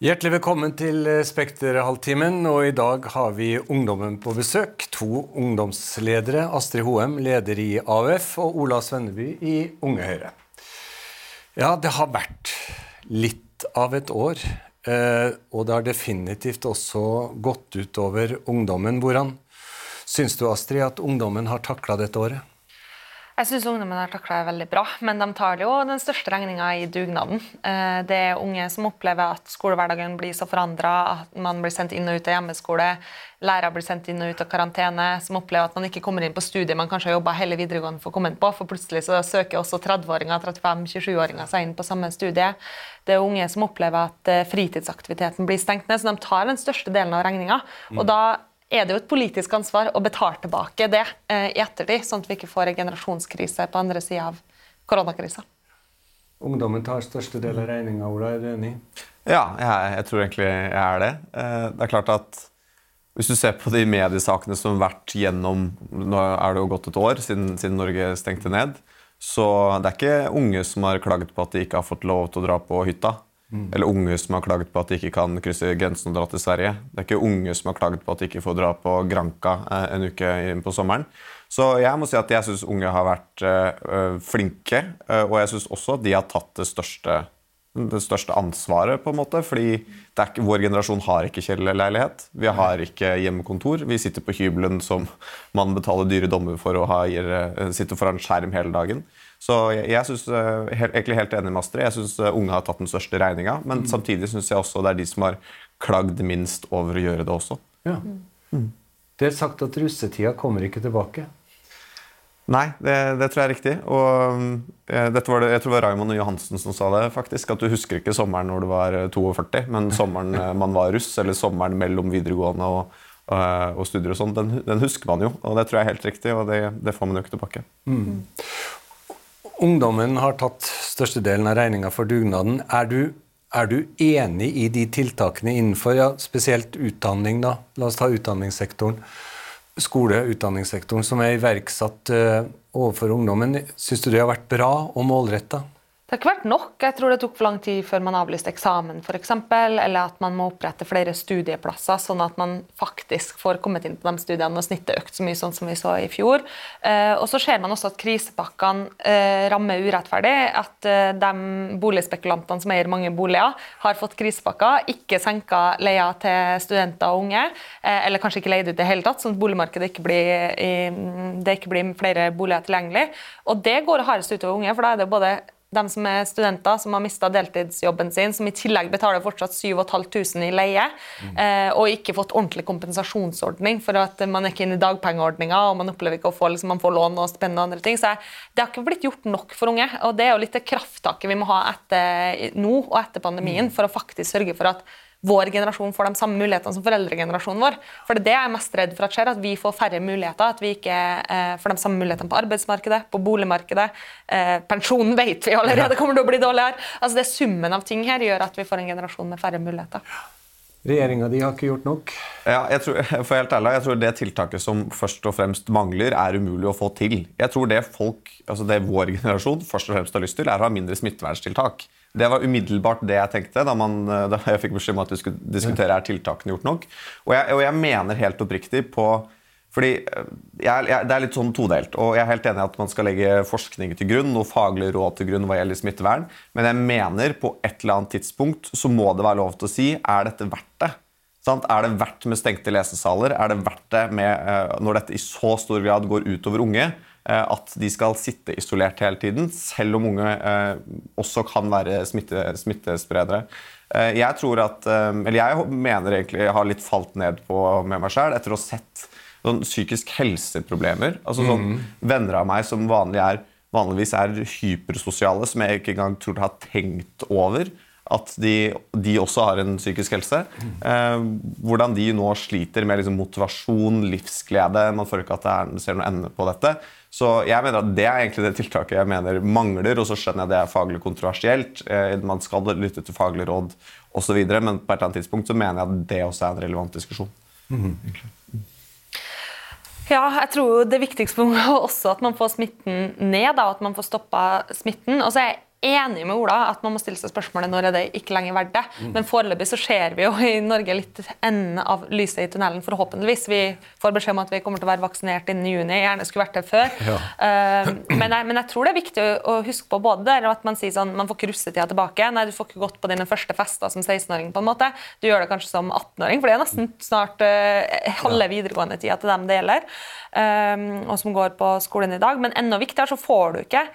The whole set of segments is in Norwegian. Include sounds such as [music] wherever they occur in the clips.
Hjertelig velkommen til Spekterhalvtimen. Og I dag har vi ungdommen på besøk. To ungdomsledere. Astrid Hoem, leder i AUF, og Ola Svenneby i Unge Høyre. Ja, det har vært litt av et år. Eh, og det har definitivt også gått utover ungdommen. Hvordan syns du, Astrid, at ungdommen har takla dette året? Jeg syns ungdommen har takla det veldig bra, men de tar jo den største regninga i dugnaden. Eh, det er unge som opplever at skolehverdagen blir så forandra, at man blir sendt inn og ut av hjemmeskole, lærere blir sendt inn og ut av karantene, som opplever at man ikke kommer inn på studiet man kanskje har jobba hele videregående for å komme inn på, for plutselig så søker også 30-åringer, 35-27-åringer seg inn på samme studie. Det er unge som opplever at eh, fritidsaktiviteten blir stengt ned, så de tar den største delen av regninga. Og da er det jo et politisk ansvar å betale tilbake det eh, i ettertid, sånn at vi ikke får en generasjonskrise på andre sida av koronakrisa. Ungdommen tar største del av regninga, Ola. Er du enig? Ja, jeg, jeg, tror egentlig jeg er det. Eh, det er klart at hvis du ser på de mediesakene som har vært gjennom Nå er det jo gått et år siden, siden Norge stengte ned. Så det er ikke unge som har klaget på at de ikke har fått lov til å dra på hytta. Mm. Eller unge som har klaget på at de ikke kan krysse grensen og dra til Sverige. Det er ikke unge som har klaget på at de ikke får dra på Granca eh, en uke på sommeren. Så jeg må si at jeg syns unge har vært uh, flinke, uh, og jeg syns også at de har tatt det største, det største ansvaret, på en måte. Fordi ikke, vår generasjon har ikke kjellerleilighet. Vi har ikke hjemmekontor. Vi sitter på hybelen som man betaler dyre dommer for å ha, sitte foran skjerm hele dagen. Så jeg, jeg synes, uh, egentlig helt enig med Astrid. Jeg syns uh, unge har tatt den største regninga. Men mm. samtidig syns jeg også det er de som har klagd minst over å gjøre det også. Ja. Mm. Det er sagt at russetida kommer ikke tilbake. Nei, det, det, tror jeg er riktig. Og uh, dette var det, jeg tror det var Raymond Johansen som sa det. faktisk, At du husker ikke sommeren når du var 42, men [laughs] sommeren man var russ, eller sommeren mellom videregående og, og studier og sånn, den, den, husker man jo. Og det tror jeg er helt riktig, og det, det får man jo ikke tilbake. Mm. Ungdommen har tatt størstedelen av regninga for dugnaden. Er du, er du, enig i de tiltakene innenfor ja, spesielt utdanning? da? La oss ta utdanningssektoren. Skole- og utdanningssektoren som er iverksatt uh, overfor ungdommen. Syns du det har vært bra og målretta? Det har ikke vært nok. Jeg tror det tok for lang tid før man avlyste eksamen, f.eks. Eller at man må opprette flere studieplasser, sånn at man faktisk får kommet inn på de studiene og snittet økt så mye, sånn som vi så i fjor. Eh, og så ser man også at krisepakkene eh, rammer urettferdig. At eh, de boligspekulantene som eier mange boliger, har fått krisepakker, ikke senka leia til studenter og unge, eller kanskje ikke leid ut i det hele tatt, sånn at boligmarkedet ikke blir, det ikke blir flere boliger tilgjengelig. Og det går hardest utover unge, for da er det både de som er studenter, som har mista deltidsjobben sin, som i tillegg betaler fortsatt 7500 i leie, mm. eh, og ikke fått ordentlig kompensasjonsordning for at man er ikke inne i dagpengeordninga og man opplever ikke å få liksom, man får lån og spennende og andre ting. Så det har ikke blitt gjort nok for unge. Og det er jo litt det krafttaket vi må ha etter nå og etter pandemien mm. for å faktisk sørge for at vår generasjon får de samme mulighetene som foreldregenerasjonen vår. For det er det jeg er mest redd for at skjer, at vi får færre muligheter. At vi ikke eh, får de samme mulighetene på arbeidsmarkedet, på boligmarkedet. Eh, pensjonen vet vi allerede kommer til å bli dårligere. Altså det Summen av ting her gjør at vi får en generasjon med færre muligheter. Regjeringa di har ikke gjort nok? Ja, jeg tror, [laughs] for helt ærlig, jeg tror det tiltaket som først og fremst mangler, er umulig å få til. Jeg tror det folk, altså det vår generasjon først og fremst har lyst til, er å ha mindre smitteverntiltak. Det var umiddelbart det jeg tenkte da, man, [laughs] da jeg fikk beskjed om at vi skulle diskutere er tiltakene gjort nok. Og jeg, og jeg mener helt oppriktig på fordi eh, jeg, jeg, Det er litt sånn todelt. og Jeg er helt enig i at man skal legge forskning til grunn og faglig råd til grunn hva gjelder smittevern, men jeg mener på et eller annet tidspunkt så må det være lov til å si er dette verdt det. Sant? Er det verdt med stengte lesesaler? Er det verdt det med, eh, når dette i så stor grad går utover unge? Eh, at de skal sitte isolert hele tiden, selv om unge også kan være smitte, smittespredere. Jeg tror at, eller jeg mener egentlig jeg har litt falt ned på med meg sjøl etter å ha sett sånn psykisk helseproblemer. altså sånn mm. Venner av meg som vanlig er, vanligvis er hypersosiale, som jeg ikke engang tror har tenkt over at de, de, også har en psykisk helse. Eh, hvordan de nå sliter med liksom, motivasjon, livsglede. Man får ikke at det er, ser noen ende på dette. Så jeg mener at Det er egentlig det tiltaket jeg mener mangler. og så skjønner jeg det er faglig kontroversielt. Eh, man skal lytte til faglig råd osv. Men på et eller annet tidspunkt så mener jeg at det også er en relevant diskusjon. Mm -hmm. Ja, jeg tror det viktigste er [laughs] også at man får smitten ned, da, at man får stoppa smitten. Og så er jeg enig med Ola at man må stille seg spørsmålet når er det ikke lenger verdt det. Mm. Men foreløpig så ser vi jo i Norge litt enden av lyset i tunnelen, forhåpentligvis. Vi får beskjed om at vi kommer til å være vaksinert innen juni. Gjerne skulle vært det før. Ja. Uh, men, jeg, men, jeg, tror det er viktig å, huske på både der at man sier sånn man får ikke russetida tilbake. Nei, du får ikke gått på dine første fester som 16-åring, på en måte. Du gjør det kanskje som 18-åring, for det er nesten snart uh, halve videregående tida til dem det gjelder, uh, og som går på skolen i dag. Men enda viktigere så får du ikke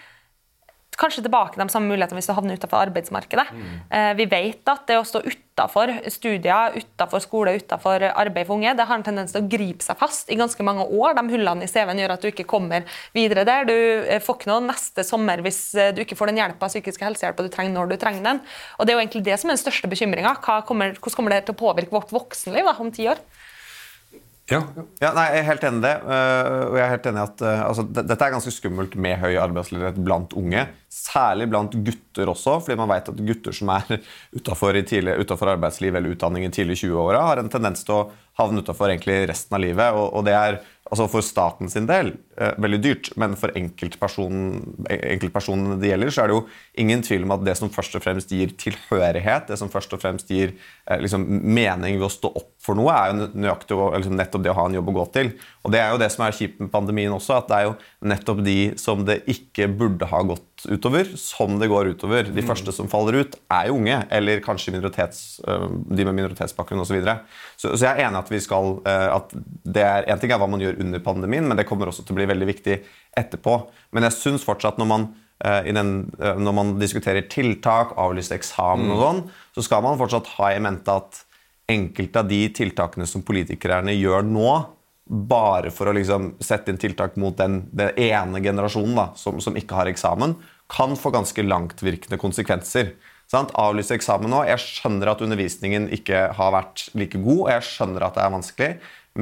kanskje tilbake de samme mulighetene hvis du havner utenfor arbeidsmarkedet. Mm. Vi vet at det å stå utenfor studier, utenfor skole, utenfor arbeid for unge, det har en tendens til å gripe seg fast i ganske mange år. De hullene i CV-en gjør at du ikke kommer videre der. Du eh, får ikke noe neste sommer hvis eh, du ikke får den hjelpa, psykiske helsehjelpa du trenger når du trenger den. Og Det er jo egentlig det som er den største bekymringa. Hvordan kommer det til å påvirke vårt voksenliv da, om ti år? Ja. ja nei, jeg er helt enig i det. Uh, og jeg er helt enig i at uh, altså, Dette er ganske skummelt med høy arbeidsledighet blant unge. Særlig blant gutter også, fordi man vet at gutter som er [laughs] utafor arbeidsliv eller utdanning i tidlig 20-åra, har en tendens til å havne utafor resten av livet. Og, og det er altså for staten sin del eh, veldig dyrt, men for enkeltpersonen, enkeltpersonene det gjelder, så er det jo ingen tvil om at det som først og fremst gir tilhørighet, det som først og fremst gir eh, liksom, mening ved å stå opp for noe, er jo nøyaktig, liksom, nettopp det å ha en jobb å gå til. Og Det er jo det som er kjipt med pandemien også, at det er jo nettopp de som det ikke burde ha gått utover, som det går utover. De mm. første som faller ut, er jo unge, eller kanskje øh, de med minoritetsbakgrunn osv. Så, videre. så Så jeg er enig at vi skal at det er, En ting er hva man gjør under pandemien, men det kommer også til å bli veldig viktig etterpå. Men jeg syns fortsatt når man øh, den, når man diskuterer tiltak, avlyste eksamen og mm. sånn, så skal man fortsatt ha i mente at enkelte av de tiltakene som politikerne gjør nå, bare for å liksom sette inn tiltak mot den, den ene generasjonen da, som, som, ikke har eksamen, kan få ganske langtvirkende konsekvenser. Sant? Avlyse eksamen nå. Jeg skjønner at undervisningen ikke har vært like god, og jeg skjønner at det er vanskelig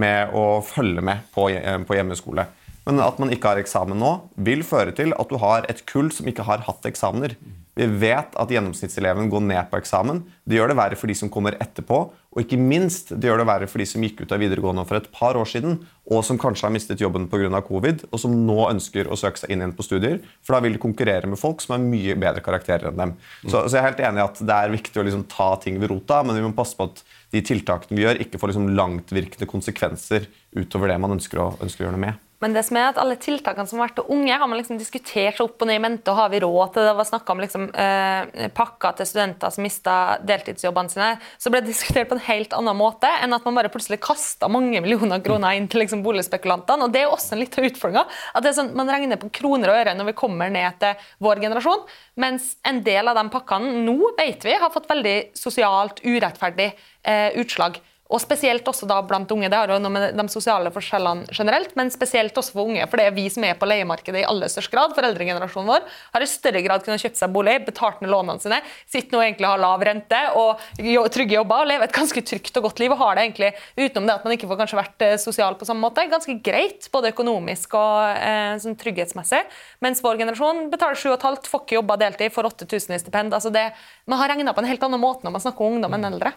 med å følge med på, på hjemmeskole. Men at man ikke har eksamen nå, vil føre til at du har et kull som ikke har hatt eksamener. Vi vet at gjennomsnittseleven går ned på eksamen. Det gjør det verre for de som kommer etterpå. Og ikke minst det gjør det verre for de som gikk ut av videregående for et par år siden, og som kanskje har mistet jobben pga. covid, og som nå ønsker å søke seg inn igjen på studier. For da vil de konkurrere med folk som har mye bedre karakterer enn dem. Så, så jeg er helt enig i at det er viktig å liksom ta ting ved rota, men vi må passe på at de tiltakene vi gjør, ikke får liksom langtvirkende konsekvenser utover det man ønsker å, ønsker å gjøre noe med. Men det som er at alle tiltakene som har vært til unge, har man liksom diskutert seg opp og ned i mente. og Har vi råd til det? Det var snakka om liksom, eh, pakker til studenter som mista deltidsjobbene sine. Så ble det diskutert på en helt annen måte enn at man bare plutselig kasta mange millioner kroner inn til liksom, boligspekulantene. og Det er jo også en litt av. At sånn, man regner på kroner og øre når vi kommer ned til vår generasjon. Mens en del av de pakkene nå vet vi har fått veldig sosialt urettferdig eh, utslag. Og spesielt også da blant unge. Det har jo noe med de sosiale forskjellene generelt, men spesielt også for unge. For det er vi som er på leiemarkedet i aller størst grad. Foreldregenerasjonen vår har i større grad kunnet kjøpt seg bolig, betalt ned lånene sine, sitter nå egentlig og har lav rente og trygge jobber og lever et ganske trygt og godt liv. Og har det egentlig, utenom det at man ikke får kanskje vært eh, sosial på samme måte, ganske greit, både økonomisk og eh, sånn trygghetsmessig. Mens vår generasjon betaler 7,5, får ikke jobba deltid, får 8000 i stipend. Altså det, man har regna på en helt annen måte når man snakker om ungdom enn eldre.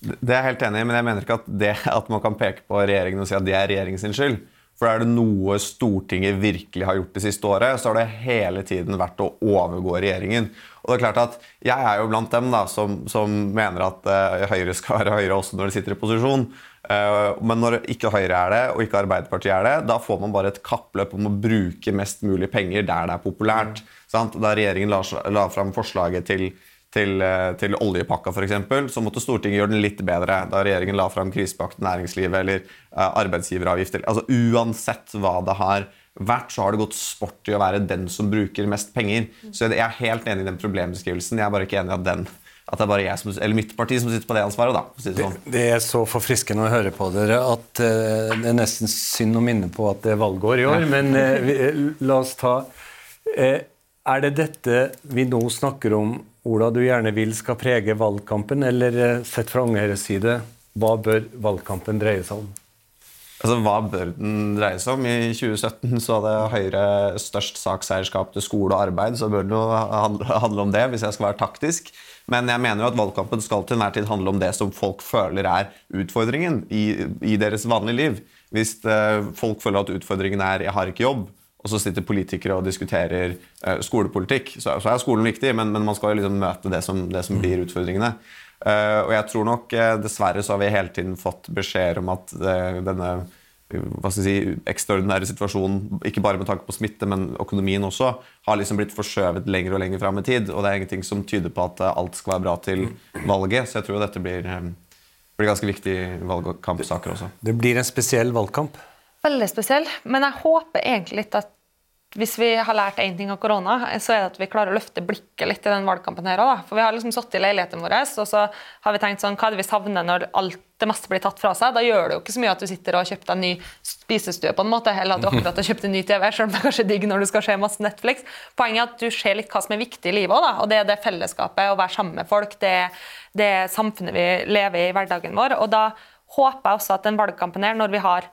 Det er jeg helt enig i, men jeg mener ikke at det at man kan peke på regjeringen og si at det er regjeringens skyld. For er det noe Stortinget virkelig har gjort det siste året, så har det hele tiden vært å overgå regjeringen. Og det er klart at Jeg er jo blant dem da, som, som mener at uh, Høyre skal være Høyre også når de sitter i posisjon. Uh, men når ikke Høyre er det, og ikke Arbeiderpartiet er det, da får man bare et kappløp om å bruke mest mulig penger der det er populært. Sant? Da regjeringen la, la fram forslaget til til, eh, til oljepakka f.eks., så måtte Stortinget gjøre den litt bedre da regjeringen la fram krisepakt, til næringslivet eller uh, arbeidsgiveravgifter. Altså, uansett hva det har vært, så har det gått sport i å være den som bruker mest penger. Så jeg er helt enig i den problembeskrivelsen. Jeg er bare ikke enig i at, den, at det er bare jeg som, eller mitt parti som sitter på det ansvaret. da. Det, sånn. det, det, er så forfriskende å høre på dere at uh, det er nesten synd å minne på at det er valgår i år. Ja. Men uh, vi, la oss ta Er det dette vi nå snakker om Ola, du gjerne vil skal prege valgkampen, eller eh, sett fra Unghøyres side, hva bør valgkampen dreie seg om? Altså, Hva bør den dreie seg om? I 2017 så hadde Høyre størst sakseierskap til skole og arbeid, så bør det jo handle om det, hvis jeg skal være taktisk. Men jeg mener jo at valgkampen skal til enhver tid handle om det som folk føler er utfordringen i, i deres vanlige liv. Hvis uh, folk føler at utfordringen er 'jeg har ikke jobb', og så sitter politikere og diskuterer uh, skolepolitikk. Så, så, er skolen viktig, men, men man skal jo liksom møte det som, det som blir utfordringene. Uh, og jeg tror nok uh, Dessverre så har vi hele tiden fått beskjeder om at denne hva skal jeg si, ekstraordinære situasjonen, ikke bare med tanke på smitte, men økonomien også, har liksom blitt forskjøvet lenger og lenger fram i tid. Og det er ingenting som tyder på at alt skal være bra til valget. Så jeg tror dette blir, blir ganske viktige valgkampsaker også. Det blir en spesiell valgkamp? Veldig spesiell. Men jeg håper egentlig litt at hvis vi har lært én ting av korona, så er det at vi klarer å løfte blikket litt i den valgkampen. her da. For Vi har liksom sittet i leiligheten vår og så har vi tenkt sånn, hva er det vi savner når alt det meste blir tatt fra seg? Da gjør det jo ikke så mye at du sitter og har kjøpt deg en ny spisestue, på en måte, eller at du akkurat har kjøpt en ny TV, selv om det er kanskje digg når du skal se masse Netflix. Poenget er at du ser litt hva som er viktig i livet òg, og det er det fellesskapet, å være sammen med folk, det, det samfunnet vi lever i i hverdagen vår. Og da håper jeg også at den valgkampen her, når vi har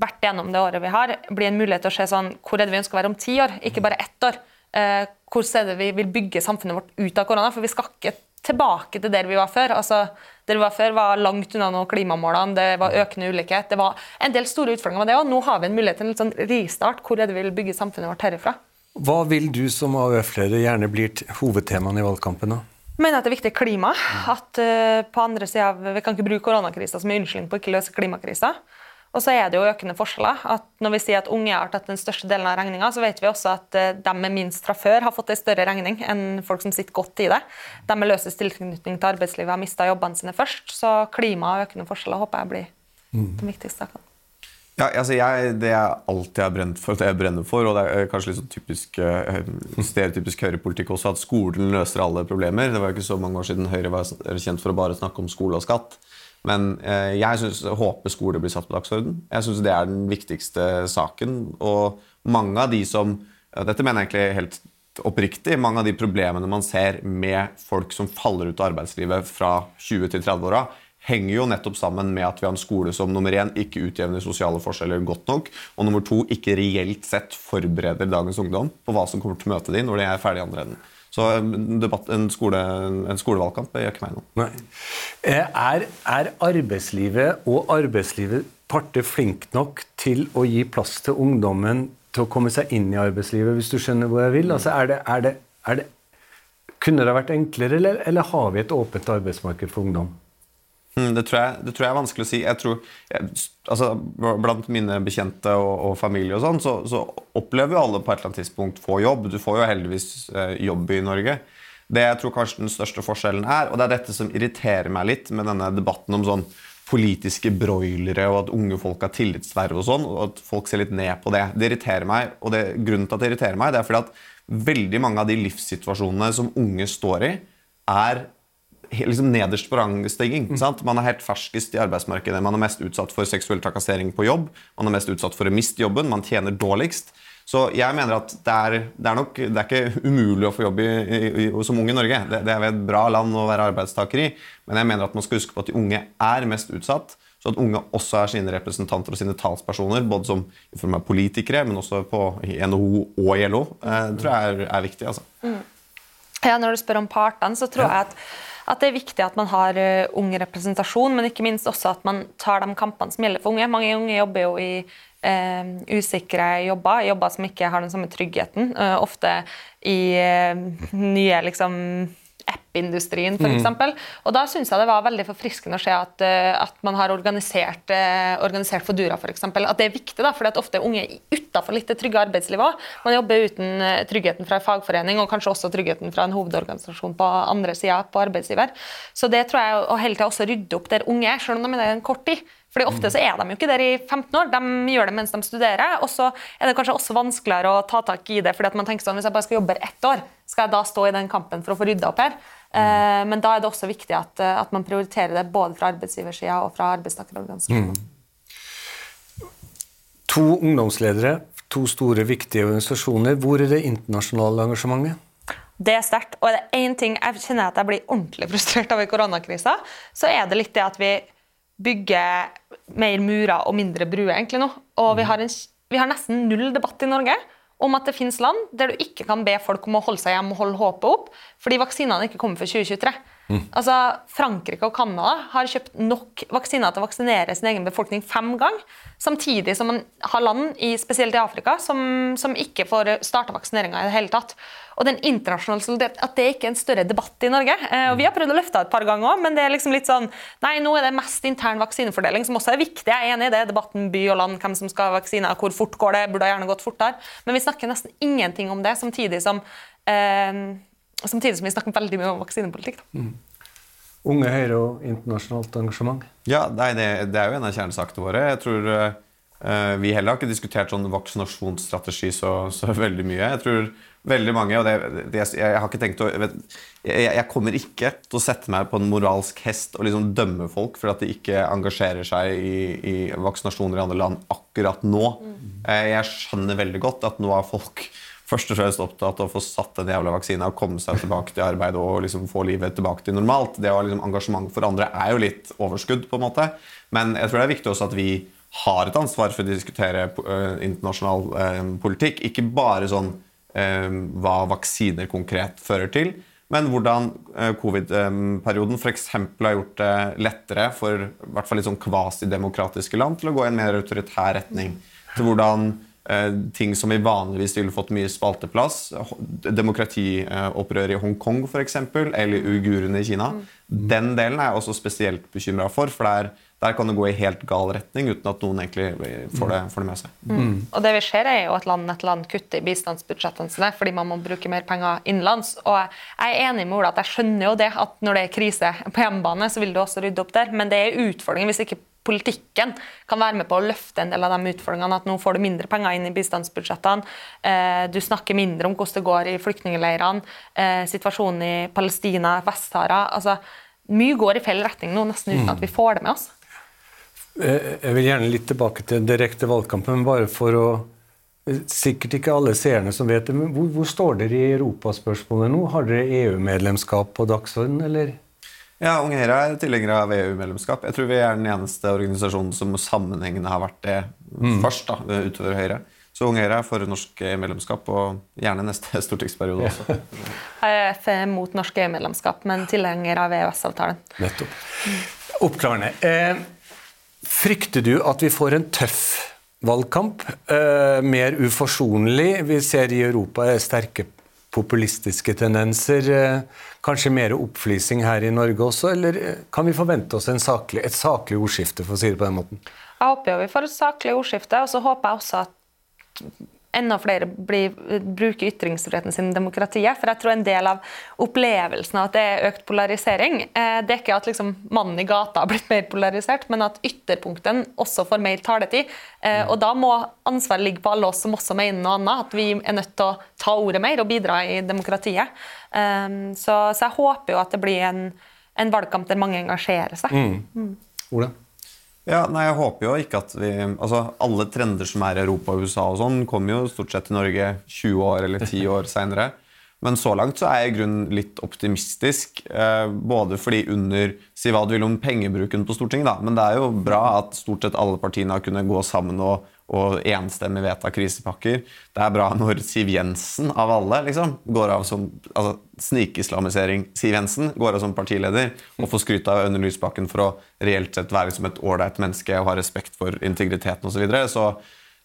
vært gjennom det året vi har, blir en mulighet til å se sånn, hvor er det vi ønsker å være om ti år, ikke bare ett år. Eh, hvor er det vi vil bygge samfunnet vårt ut av korona? For vi skal ikke tilbake til der vi var før. Altså, der vi var før var langt unna noen klimamålene, det var økende ulikhet. Det var en del store utfordringer med det òg. Nå har vi en mulighet til en litt sånn ristart. Hvor er det vi vil bygge samfunnet vårt herifra? Hva vil du som AUF-leder gjerne blir hovedtemaene i valgkampen? da? Jeg mener at det er viktig klima. At uh, på andre sida Vi kan ikke bruke koronakrisa som en unnskyldning på å ikke løse klimakrisa. Og så er det jo økende forskjeller. at Når vi sier at unge har tatt den største delen av regninga, så vet vi også at eh, de med minst fra før har fått en større regning enn folk som sitter godt i det. De med løsest tilknytning til arbeidslivet har mista jobbene sine først. Så klima og økende forskjeller håper jeg blir mm. de viktigste saken. Ja, altså jeg, Det jeg alltid har brent for, det jeg brenner for, og det er kanskje litt sånn typisk, uh, stereotypisk høyrepolitikk også, at skolen løser alle problemer. Det var jo ikke så mange år siden Høyre var kjent for å bare snakke om skole og skatt. Men eh, jeg synes, håper skole blir satt på dagsorden. Jeg syns det er den viktigste saken. Og mange av de som Dette mener jeg egentlig helt oppriktig. Mange av de problemene man ser med folk som faller ut av arbeidslivet fra 20 til 30-åra, henger jo nettopp sammen med at vi har en skole som nummer én ikke utjevner sosiale forskjeller godt nok, og nummer to ikke reelt sett forbereder dagens ungdom på hva som kommer til å møte dem når de er ferdig i andre enden. Så en, debatt, en, skole, en skolevalgkamp gjør ikke meg noe. Eh, er, er, arbeidslivet og arbeidslivet parter flink nok til å gi plass til ungdommen til å komme seg inn i arbeidslivet, hvis du skjønner hvor jeg vil? Altså, er det, er det, er det, kunne det vært enklere, eller, eller har vi et åpent arbeidsmarked for ungdom? Mm, det tror, jeg, det tror, jeg, er vanskelig å si. Jeg tror, jeg, altså, blant mine bekjente og, og familie og sånn, så, så, opplever jo alle på et eller annet tidspunkt få jobb. Du får jo heldigvis eh, jobb i Norge. Det jeg tror kanskje den største forskjellen er, og det er dette som irriterer meg litt med denne debatten om sånn politiske broilere og at unge folk har tillitsverv og sånn, og at folk ser litt ned på det. Det irriterer meg, og det, grunnen til at det irriterer meg, det er fordi at veldig mange av de livssituasjonene som unge står i, er liksom nederst på rangstigen. Mm. Man er helt ferskest i arbeidsmarkedet. Man er mest utsatt for seksuell trakassering på jobb. Man er mest utsatt for å miste jobben. Man tjener dårligst. Så jeg mener at det er, det er, nok, det er ikke umulig å få jobb i, i, i, som ung i Norge. Det, det, er et bra land å være arbeidstaker i. Men jeg mener at man skal huske på at de unge er mest utsatt. Så at unge også er sine representanter og sine talspersoner, både som i form av politikere, men også på NHO og i LO, eh, tror jeg er, er viktig. Altså. Mm. Ja, Når du spør om partene, så tror jeg at at det er viktig at man har uh, ung representasjon, men ikke minst også at man tar de kampene som gjelder for unge. Mange unge jobber jo i uh, usikre jobber, jobber som ikke har den samme tryggheten. Uh, ofte i nye liksom app-industrien f.eks. Mm. Og da syns jeg det var veldig forfriskende å se at, uh, at man har organisert, uh, organisert Fodura f.eks. At det er viktig, da, fordi at ofte unge utafor litt det trygge arbeidslivet òg. Man jobber uten uh, tryggheten fra en fagforening og kanskje også tryggheten fra en hovedorganisasjon på andre sida på arbeidsgiver. Så det tror jeg å hele tida også rydde opp der unge er, selv om de er der en kort tid. Fordi Ofte så er de jo ikke der i 15 år, de gjør det mens de studerer. Og så er det kanskje også vanskeligere å ta tak i det, fordi at man tenker sånn, hvis jeg bare skal jobbe ett år, skal jeg da stå i den kampen for å få rydda opp her? Mm. Men da er det også viktig at, eh, at man prioriterer det både fra arbeidsgiversida og fra arbeidstakerorganisasjonene. Mm. To ungdomsledere, to store, viktige organisasjoner. Hvor er det internasjonale engasjementet? Det er sterkt. Og er det én ting jeg kjenner at jeg blir ordentlig frustrert av i koronakrisa, så er det litt det at vi bygger mer murer og mindre bruer egentlig nå. Og vi har, en, vi har nesten null debatt i Norge om at det finnes land der du ikke kan be folk om å holde seg hjemme og holde håpet opp fordi vaksinene ikke kommer før 2023. Mm. Altså, Frankrike og Canada har kjøpt nok vaksiner til å vaksinere sin egen befolkning fem ganger. Samtidig som man har land, i, spesielt i Afrika, som, som ikke får starta vaksineringa i det hele tatt. Og den internasjonale solidaritet, At det ikke er en større debatt i Norge. Eh, og Vi har prøvd å løfte det et par ganger òg, men det er liksom litt sånn Nei, nå er det mest intern vaksinefordeling som også er viktig. Jeg er enig i det. Debatten by og land, hvem som skal ha vaksiner, hvor fort går det, burde gjerne gått fortere. Men vi snakker nesten ingenting om det, samtidig som eh, Samtidig som vi snakker veldig mye om vaksinepolitikk. Mm. Unge Høyre og internasjonalt engasjement? Ja, nei, det, det, er jo en av kjernesakene våre. Jeg tror uh, Vi heller har ikke diskutert sånn vaksinasjonsstrategi så, så, [laughs] veldig mye. Jeg tror veldig mange og det, det, jeg, har ikke tenkt å jeg, jeg, kommer ikke til å sette meg på en moralsk hest og liksom dømme folk for at de ikke engasjerer seg i, i vaksinasjoner i andre land akkurat nå. Mm. Uh, jeg skjønner veldig godt at nå har folk først og fremst opptatt av å få satt den jævla vaksina og komme seg tilbake til arbeid og liksom få livet tilbake til normalt. Det å ha liksom engasjement for andre er jo litt overskudd, på en måte. Men jeg tror det er viktig også at vi har et ansvar for å diskutere uh, internasjonal uh, politikk. Ikke bare sånn uh, hva vaksiner konkret fører til, men hvordan covid-perioden f.eks. har gjort det lettere for i hvert fall litt sånn kvasidemokratiske land til å gå i en mer autoritær retning. Til hvordan Eh, ting som vi vanligvis ville fått mye spalteplass. Demokratiopprøret i Hongkong f.eks., eller uigurene i Kina. Mm. Den delen er jeg også spesielt bekymra for. for der, der, kan det gå i helt gal retning uten at noen egentlig får det, får det med seg. Mm. Mm. Og det vi ser er jo at land etter land kutter i bistandsbudsjettene sine fordi man må bruke mer penger innenlands. Og jeg er enig med Ola at jeg skjønner jo det at når det er krise på hjemmebane, så vil du også rydde opp der. Men det er utfordringen hvis ikke politikken kan være med på å løfte en del av de utfordringene. At nå får du mindre penger inn i bistandsbudsjettene. Eh, du snakker mindre om hvordan det går i flyktningleirene. Eh, situasjonen i Palestina, Vest-Sahara. Altså, mye går i feil retning nå, nesten uten at vi får det med oss. Eh, jeg vil gjerne litt tilbake til direkte valgkampen, bare for å Sikkert ikke alle seerne som vet det, men hvor, hvor står dere i europaspørsmålet nå? Har dere EU-medlemskap på dagsordenen, eller? Ja, Unge Høyre er tilhengere av EU-medlemskap. Jeg tror vi er den eneste organisasjonen som sammenhengende har vært det mm. først, da, utover Høyre. Så Unge Høyre er for norsk EU-medlemskap, og gjerne neste [laughs] stortingsperiode også. [laughs] Jeg er mot norsk EU-medlemskap, men tilhenger av EØS-avtalen. Nettopp. Oppklarende. Eh, frykter du at vi får en tøff valgkamp? Eh, mer uforsonlig? Vi ser i Europa sterke populistiske tendenser. Eh, kanskje mer oppflising her i Norge også, eller eh, kan vi forvente oss saklig, et saklig ordskifte, for å si det på den måten? Jeg håper jo vi får et saklig ordskifte, og så håper jeg også at enda flere blir, bruker ytringsfriheten sin i demokratiet. For jeg tror en del av opplevelsen av at det er økt polarisering, eh, det er ikke at liksom mannen i gata har blitt mer polarisert, men at ytterpunkten også får mer taletid. Eh, og da må ansvaret ligge på alle oss som også mener noe annet, at vi er nødt til å ta ordet mer og bidra i demokratiet. Um, så, så, jeg håper jo at det blir en, en valgkamp der mange engasjerer seg. Mm. Mm. Ja, nei, Jeg håper jo ikke at vi altså Alle trender som er i Europa og USA, og sånn, kommer jo stort sett til Norge 20 år eller 10 år seinere. Men så langt så er jeg i grunnen litt optimistisk. Eh, både fordi under Si hva du vil om pengebruken på Stortinget, da. Men det er jo bra at stort sett alle partiene har kunnet gå sammen og og enstemmig vedta krisepakker. Det er bra når Siv Jensen, av alle, liksom, går av som altså, Snikislamisering. Siv Jensen går av som partileder og får skryt av Aune Lysbakken for å reelt sett være som et ålreit menneske og ha respekt for integriteten osv. Så, videre. så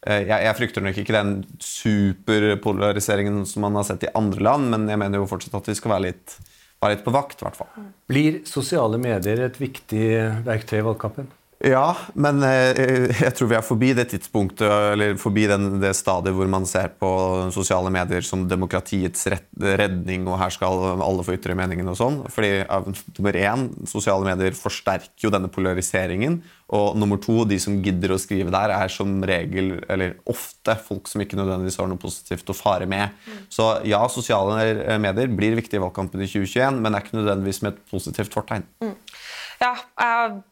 eh, jeg, jeg, frykter nok ikke den superpolariseringen som man har sett i andre land, men jeg mener jo fortsatt at vi skal være litt, være litt på vakt. I hvert fall. Blir sosiale medier et viktig verktøy i valgkampen? Ja, men eh, jeg tror vi er forbi det tidspunktet, eller forbi den, det stadiet hvor man ser på sosiale medier som demokratiets redning, og her skal alle få ytre meningen og sånn. Fordi nummer én, sosiale medier forsterker jo denne polariseringen. Og nummer to, de som gidder å skrive der, er som regel, eller ofte, folk som ikke nødvendigvis har noe positivt å fare med. Så ja, sosiale medier blir viktig i valgkampen i 2021, men er ikke nødvendigvis med et positivt fortegn. Mm. Ja, jeg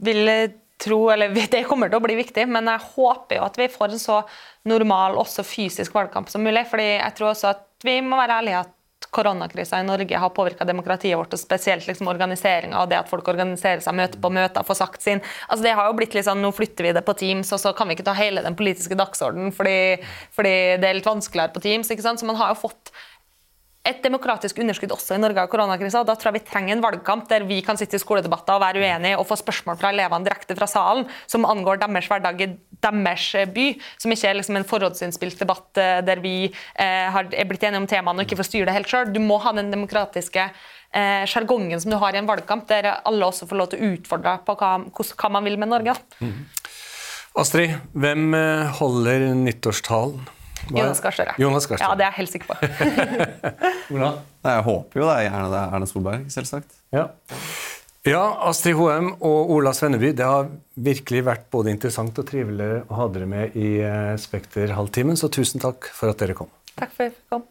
vil tro, eller [laughs] Det kommer til å bli viktig, men jeg håper jo at vi får en så normal, også fysisk valgkamp som mulig. fordi jeg tror også at vi må være ærlige at koronakrisa i Norge har påvirka demokratiet vårt, og spesielt liksom organiseringa og det at folk organiserer seg, møter på møter, får sagt sin. Altså det har jo blitt litt sånn, Nå flytter vi det på Teams, og så kan vi ikke ta hele den politiske dagsordenen fordi, fordi det er litt vanskeligere på Teams. ikke sant? Så man har jo fått et demokratisk underskudd også i Norge av koronakrisa. Da tror jeg vi trenger en valgkamp der vi kan sitte i skoledebatter og være uenige og få spørsmål fra elevene direkte fra salen som angår deres hverdag i deres by. Som ikke er liksom en forhåndsinnspilt debatt eh, der vi eh, er blitt enige om temaene og ikke får styre det helt sjøl. Du må ha den demokratiske eh, sjargongen eh, som du har i en valgkamp, der alle også får lov til å utfordre på hva, hva man vil med Norge. Mm. Astrid, hvem eh, holder nyttårstalen? Jonas Gahr Støre. Jonas Gahr Ja, det er jeg helt sikker på. [laughs] Ola? Jeg håper jo det er gjerne det er Erna Solberg, selvsagt. Ja. ja, Astrid Hoem og Ola Svenneby, det har virkelig vært både interessant og trivelig å ha dere med i eh, Spekter halvtimen, så tusen takk for at dere kom. Takk for at jeg kom.